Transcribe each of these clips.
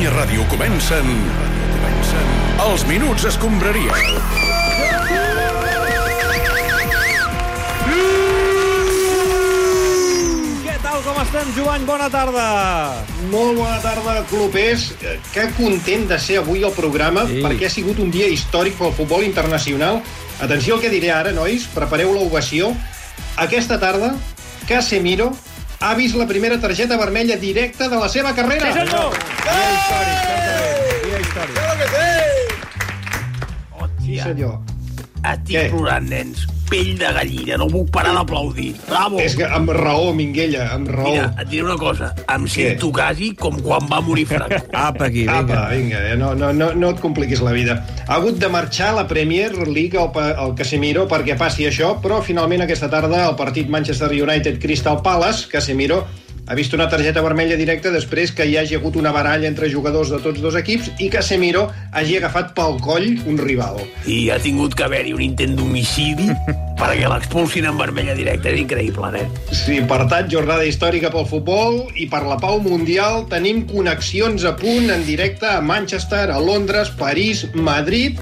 Catalunya Ràdio comencen... comencen els Minuts Escombraria. Què tal, com estem, Joan? Bona tarda. Molt bona tarda, clubers. Eh, Que content de ser avui al programa, sí. perquè ha sigut un dia històric pel futbol internacional. Atenció al que diré ara, nois, prepareu l'ovació. Aquesta tarda, Casemiro ha vist la primera targeta vermella directa de la seva carrera. Sí, senyor. Dia històric, certament. Dia històric. Sí, senyor. Estic Què? plorant, nens. Pell de gallina, no puc parar d'aplaudir. Bravo! És que amb raó, Minguella, amb raó. Mira, et diré una cosa. Em sento quasi com quan va morir Franco. Apa, aquí, Apa, vinga. vinga, eh? no, no, no, no et compliquis la vida. Ha hagut de marxar a la Premier League el, Pa- el Casemiro perquè passi això, però finalment aquesta tarda el partit Manchester United-Crystal Palace, Casemiro ha vist una targeta vermella directa després que hi hagi hagut una baralla entre jugadors de tots dos equips i Casemiro hagi agafat pel coll un rival. I ha tingut que haver-hi un intent d'homicidi perquè l'expulsin en vermella directa. És increïble, nen. Sí, per tant, jornada històrica pel futbol i per la pau mundial tenim connexions a punt en directe a Manchester, a Londres, París, Madrid.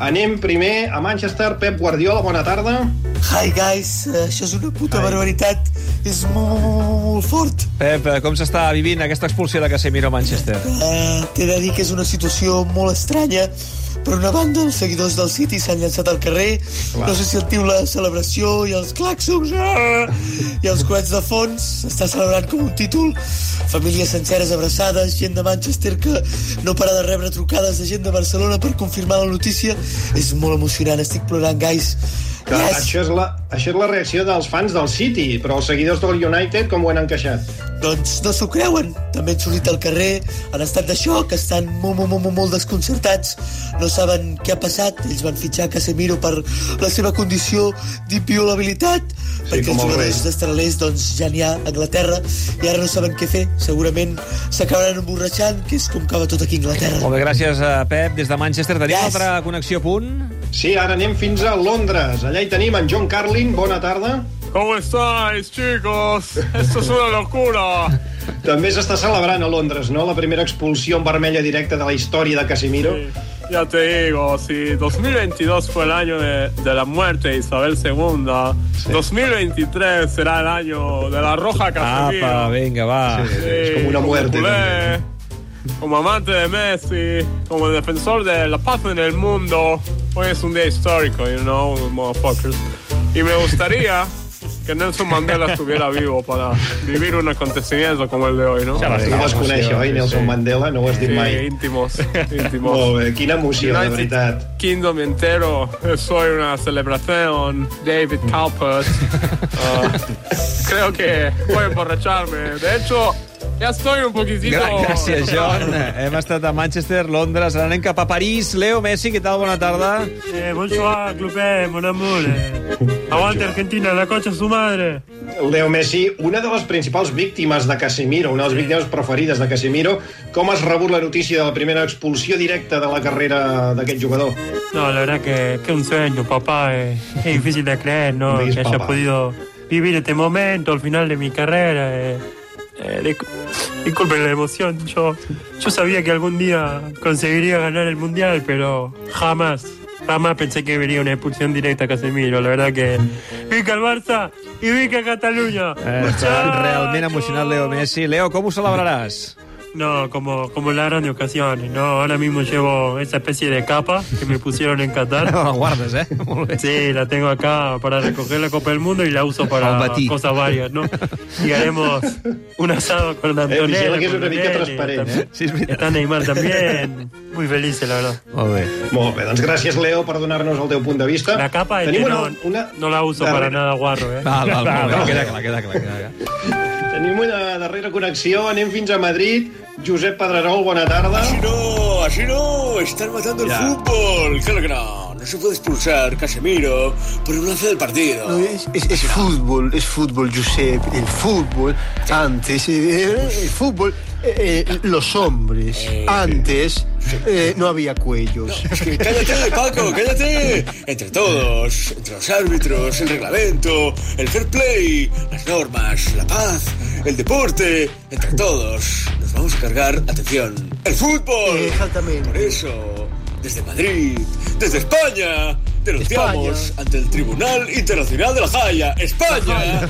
Anem primer a Manchester. Pep Guardiola, bona tarda. Hi guys, Eh, això és una puta barbaritat. És molt fort. Pep, eh, com s'està vivint aquesta expulsió de Casemiro a Manchester? Uh, T'he de dir que és una situació molt estranya. Per una banda, els seguidors del City s'han llançat al carrer. Clar. No sé si sentiu la celebració i els clàxons ah, i els coets de fons. S'està celebrant com un títol. Famílies senceres abraçades, gent de Manchester que no para de rebre trucades de gent de Barcelona per confirmar la notícia. És molt emocionant, estic plorant, guys. Que això, és la, això és la reacció dels fans del City, però els seguidors del United com ho han encaixat? Doncs no s'ho creuen. També han sortit al carrer, han estat de xoc, estan molt, molt, molt, molt desconcertats. No saben què ha passat. Ells van fitxar Casemiro per la seva condició d'inviolabilitat, perquè com els el jugadors rei. d'estralers doncs, ja n'hi ha a Anglaterra i ara no saben què fer. Segurament s'acabaran emborratxant, que és com acaba tot aquí a Anglaterra. Molt bé, gràcies, a Pep. Des de Manchester tenim Yes. altra connexió a punt. Sí, ara anem fins a Londres. Allà hi tenim en John Carlin. Bona tarda. ¿Cómo estáis, chicos? Esto es una locura. També s'està celebrant a Londres, no?, la primera expulsió en vermella directa de la història de Casemiro. Ya te digo, si 2022 fue el año de, de la muerte de Isabel II, 2023 será el año de la roja Casemiro. Apa, vinga, va. Sí, és com una muerte. Como, culé, como amante de Messi, como defensor de la paz en el mundo, hoy es un día histórico, you know, motherfuckers. Y me gustaría que Nelson Mandela estuviera vivo para vivir un acontecimiento como el de hoy, ¿no? Ho vas conèixer, oi, Nelson Mandela? No ho has dit Sí, mai. íntimos, íntimos. Molt bé, quina emoció, de veritat. Kingdom entero, soy una celebración, David Calpert. Ah, creo que voy a emborracharme. De hecho, ya estoy un poquitito... Gràcies, John. Hem estat a Manchester, Londres, ara anem cap a París. Leo Messi, què tal? Bona tarda. Eh, bonsoir, clubé, mon amour. Eh. Aguante Argentina, la concha de su madre. Leo Messi, una de les principals víctimes de Casemiro, una de les víctimes preferides de Casemiro. Com has rebut la notícia de la primera expulsió directa de la carrera d'aquest jugador? No, la verdad que, que un sueño, papá. eh, es difícil de creer, ¿no? Que haya papá. podido vivir este momento al final de mi carrera. eh. Eh, discu- disculpen la emoción. Yo, yo sabía que algún día conseguiría ganar el mundial, pero jamás, jamás pensé que vería una expulsión directa a Casemiro. La verdad que. ¡Vica el Barça! ¡Y vica Cataluña! Eh, realment emocionat Leo Messi. Leo, com ho celebraràs? No, como, como en las grandes ocasiones, ¿no? Ahora mismo llevo esa especie de capa que me pusieron en Qatar. No la guardes, eh? Molt bé. Sí, la tengo acá para recoger la Copa del Mundo y la uso para Al matí. cosas varias, ¿no? Y haremos un asado con Antonella. vigila que és con una mica Nene, transparent, también. eh? Sí, és veritat. Está Neymar también. Muy felices, la verdad. Molt bé. Molt bé, doncs gràcies, Leo, per donar-nos el teu punt de vista. La capa de Tenim no, una, una, no la uso darrera- para nada guarro, ¿eh? Val, val, molt bé. Val. Queda clar, queda clar. Queda clar. Tenim una darrera connexió, anem fins a Madrid. Josep Pedrerol, bona tarda. Así no, así no, están matando Ya. el fútbol. Claro que no, no se puede expulsar Casemiro por un lance del partido. No, es, es- es fútbol, es fútbol, Giuseppe. El fútbol, antes, eh, el fútbol, eh, eh, los hombres, antes, eh, no había cuellos. Es que cállate, Paco, cállate. Entre todos, entre los árbitros, el reglamento, el fair play, las normas, la paz, el deporte, entre todos, nos vamos a cargar, atención, El fútbol. Exactamente. Por eso, desde Madrid, desde España, denunciamos España. ante el Tribunal Internacional de la Haya, España,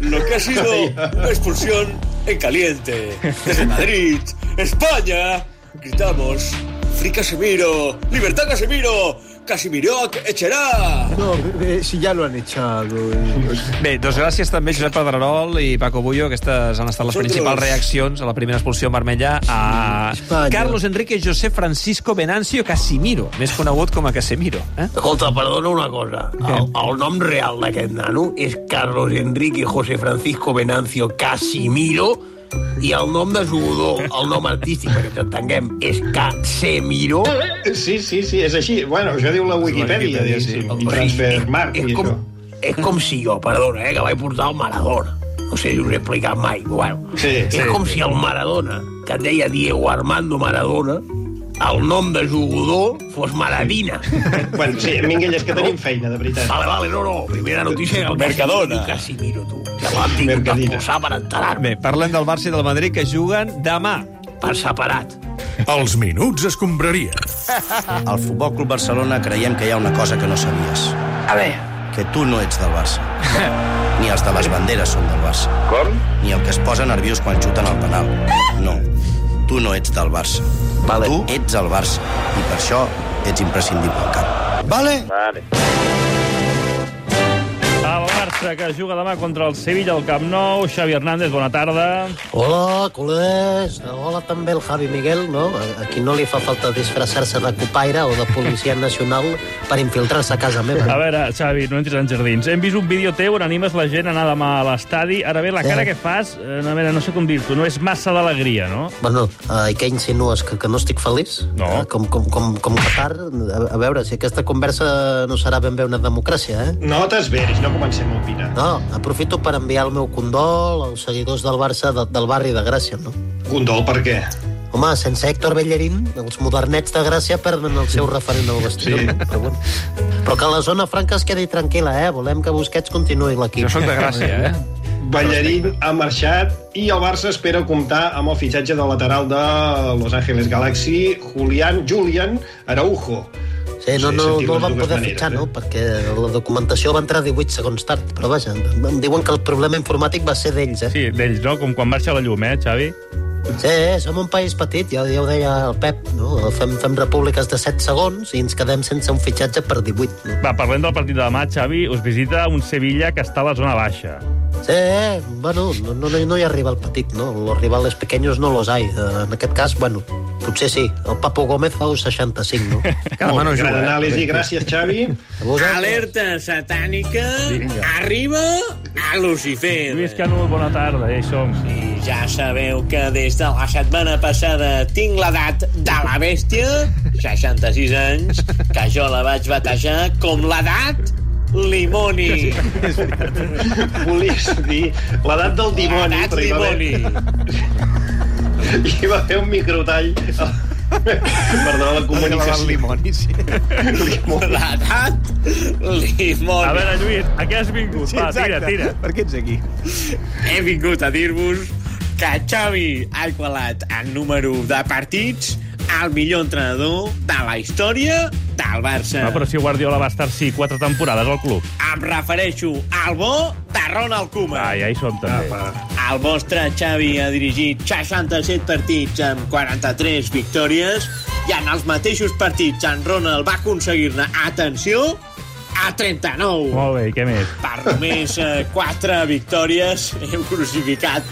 lo que ha sido una expulsión en caliente. Desde Madrid, España, gritamos, Free Casemiro, libertad Casemiro, Casemiro echará. No, eh, si ya lo han echado. eh. Bé, doncs gràcies també Josep Pedrerol i Paco Bullo. Aquestes han estat les principals reaccions a la primera expulsió vermella a Espanya. Carlos Enrique José Francisco Venancio Casimiro, més conegut com a Casemiro. Eh? Escolta, perdona una cosa. El, el nom real d'aquest nano és Carlos Enrique José Francisco Venancio Casimiro i el nom de jugador, el nom artístic, perquè ens entenguem, és Casemiro. Sí, sí, sí, és així. Bueno, això diu la Wikipedia, Wikipedia, sí. sí. I Transfermarkt és, i com, això. és com si jo, perdona, eh, que vaig portar el Maradona. No sé si us he explicat mai. Bueno, Sí, és sí, com sí. si el Maradona, que et deia Diego Armando Maradona, el nom de jugador fos Maradina. Bueno, sí, Minguell, és que tenim feina, de veritat. Vale, vale, no, no. Primera notícia del Mercadona. Casimiro, tu. Ja l'han tingut Mercadina. d'expulsar per enterar-me. Bé, parlem del Barça i del Madrid que juguen demà. Per separat. Els minuts escombraria. Al Futbol Club Barcelona creiem que hi ha una cosa que no sabies. A veure, Que tu no ets del Barça. Ni els de les banderes són del Barça. Com? Ni el que es posa nerviós quan xuten al penal. No. Tu no ets del Barça. Vale. Tu ets el Barça. I per això ets imprescindible al camp. Vale? El Barça, que juga demà contra el Sevilla al Camp Nou. Xavi Hernández, bona tarda. Hola, culers. Hola també el Javi Miguel, no? A, qui no li fa falta disfressar-se de copaire o de policia nacional per infiltrar-se a casa meva. A veure, Xavi, no entris en jardins. Hem vist un vídeo teu on animes la gent a anar demà a l'estadi. Ara bé, la Sí. cara que fas, eh, a veure, no sé com dir-t'ho, no és massa d'alegria, no? Bueno, eh, i què insinues? Que, que no estic feliç? No. Eh, com, com, com, com Qatar? A, a veure, si aquesta conversa no serà ben bé una democràcia, eh? No t'esveris, no comencem a opinar. No, aprofito per enviar el meu condol als seguidors del Barça de, del barri de Gràcia, no? Condol, per què? Home, sense Héctor Bellerín, els modernets de Gràcia perden el seu referent al vestidor. Sí. Però, bueno. Però que la zona franca es quedi tranquil·la, eh? Volem que Busquets continuï l'equip. Jo sóc de Gràcia, eh? Ballerín ha marxat i el Barça espera comptar amb el fitxatge del lateral de Los Angeles Galaxy, Julián Julián Araujo. Sí, no, Sí, no, sentim no el van poder maneres, fitxar, eh? no? Perquè la documentació va entrar 18 segons tard. Però vaja, em diuen que el problema informàtic va ser d'ells, eh? Sí, d'ells, no? Com quan marxa la llum, eh, Xavi? Sí, som un país petit, ja, ja ho deia el Pep, no? Fem, fem repúbliques de 7 segons i ens quedem sense un fitxatge per 18. No? Va, parlem del partit de demà, Xavi. Us visita un Sevilla que està a la zona baixa. Sí, bueno, no, no, no hi arriba el petit, no? Los rivales pequeños no los hay. Eh, En aquest cas, bueno, potser sí. El Papo Gómez fa un 65, no? Que demà no Gran juga. eh? anàlisi, gràcies, Xavi. Alerta satànica, arriba a Lucifer. Lluís Canut, bona tarda, ja hi som. I ja sabeu que des de la setmana passada tinc l'edat de la bèstia, 66 anys, que jo la vaig batejar com l'edat Limoni. Volies dir l'edat del dimoni. L'edat perquè hi va Limoni. haver- Hi va fer un microtall. Perdó, la comunicació. Limoni, sí. L'edat Limoni. A veure, Lluís, a què has vingut? Va, tira, tira. Per què ets aquí? He vingut a dir-vos que Xavi ha igualat en número de partits al millor entrenador de la història del Barça. No, però si Guardiola va estar, sí, quatre temporades al club. Em refereixo al bo de Ronald Koeman. Va, ja hi som, també. El vostre Xavi ha dirigit 67 partits amb 43 victòries i en els mateixos partits en Ronald va aconseguir-ne, atenció, a 39. Molt bé, què més? Per només eh, 4 victòries hem crucificat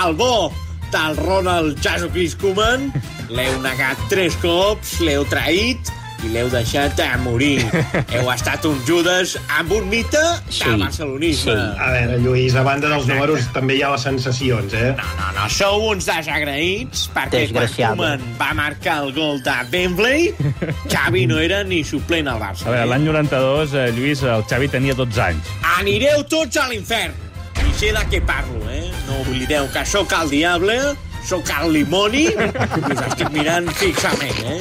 el bo del Ronald Jesucrist Koeman. L'heu negat tres cops, l'heu traït i l'heu deixat a morir. Heu estat un Judas amb un mite del barcelonisme. A veure, Lluís, a banda dels números també hi ha les sensacions, eh? No, no, no, sou uns desagraïts perquè quan. Koeman va marcar el gol de Wembley, Xavi no era ni suplent al Barça. A veure, l'any 92, eh, Lluís, el Xavi tenia 12 anys. Anireu tots a l'infern. I sé de què parlo, eh? No oblideu que sóc el diable, sóc el Limoni, us estic mirant fixament, eh?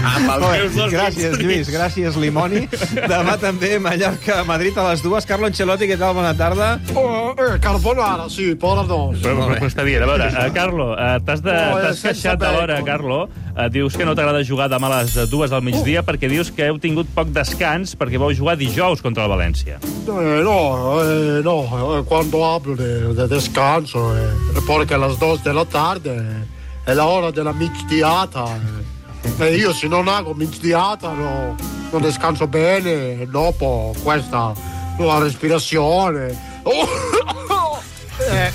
Amb els meus dos Gràcies, dits. Lluís, gràcies, Limoni. Demà també Mallorca, Madrid a les dues. Carlo Ancelotti, què tal? Bona tarda. Oh, eh, carbonara, sí, per les dos. Però, però, però està bé. A veure, uh, Carlo, uh, t'has de- No, sense queixat de l'hora. Carlo. Uh, dius que no t'agrada jugar demà a les dues del migdia perquè dius que heu tingut poc descans perquè vau jugar dijous contra el València. Eh, no, eh, no, eh, cuando hablo de, de descanso, eh, porque a las 2 de la tarde è la hora della mixdiata. Eh. E io se non hago mixdiata no, non descanso bene, dopo questa nuova respirazione. Eh,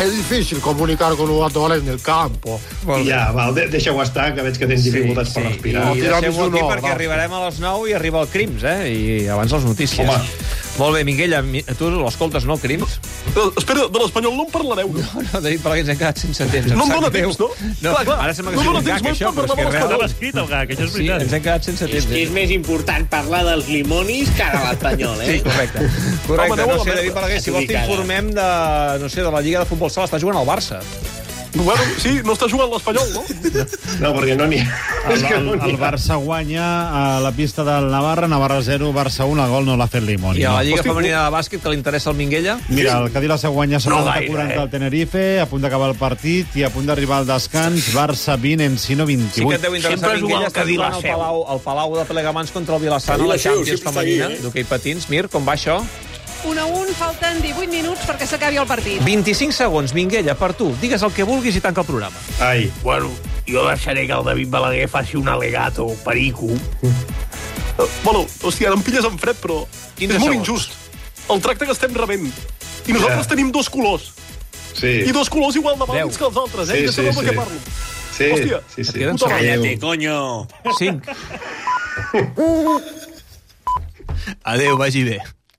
è difficile comunicare con jugadores nel campo. Ja, val, de deixa-ho estar, que veig que tens dificultats per respirar. I tira'm deixem-ho un aquí or, perquè va. arribarem a les 9 i arriba el Crims, eh? I abans les notícies. Home. Molt bé, Minguella, mi- tu l'escoltes, no, Crims? Espera, de l'Espanyol no en parlareu. No, No, no, David Balaguer, ens hem quedat sense temps. No em dóna temps, no? No, Clar, clar. ara sembla que No sigui un gag, no això, però és que és real. Estava escrit el gag, això és Sí, veritat. ens hem quedat sense És temps. que és eh? més important parlar dels limonis que de l'Espanyol, eh? Sí, correcte. Correcte, no sé. David Balaguer, si vols t'informem de, no sé, de la Lliga de Futbol Sala, està jugant al Barça. Bueno, sí, no està jugant l'Espanyol, no? No, perquè no n'hi ha. El, que el, el. Barça guanya a la pista del Navarra, Navarra 0, Barça 1, el gol no l'ha fet Limoni. I a la no. Lliga Femenina de Bàsquet, que li interessa el Minguella? Mira, el Cadí la guanya No 70-40 gaire, eh? al Tenerife, a punt d'acabar el partit i a punt d'arribar al descans, Barça 20, Encino Sí 28. que et deu interessar, Minguella, el està Cadí la al Seu. Palau, al Palau de Plegamans contra el Vilassana, Cadí la Champions femenina, eh? d'hoquei patins. Mir, com va això? 1 a 1, falten 18 minuts perquè s'acabi el partit. 25 segons, Minguella, per tu. Digues el que vulguis i tanca el programa. Ai, Bueno, jo deixaré que el David Balaguer faci un alegato perico. Eh, Bueno, hòstia, ara em pilles en fred, però 15 és molt segons. injust. El tracte que estem rebent. I nosaltres Ja. tenim dos colors. sí. I dos colors igual de vàlids que els altres, eh? Sí, Ja sabeu sí, què sí. parlo. Sí, Hòstia, sí, sí. Puta. Cállate, coño. 5. Adéu, vagi bé.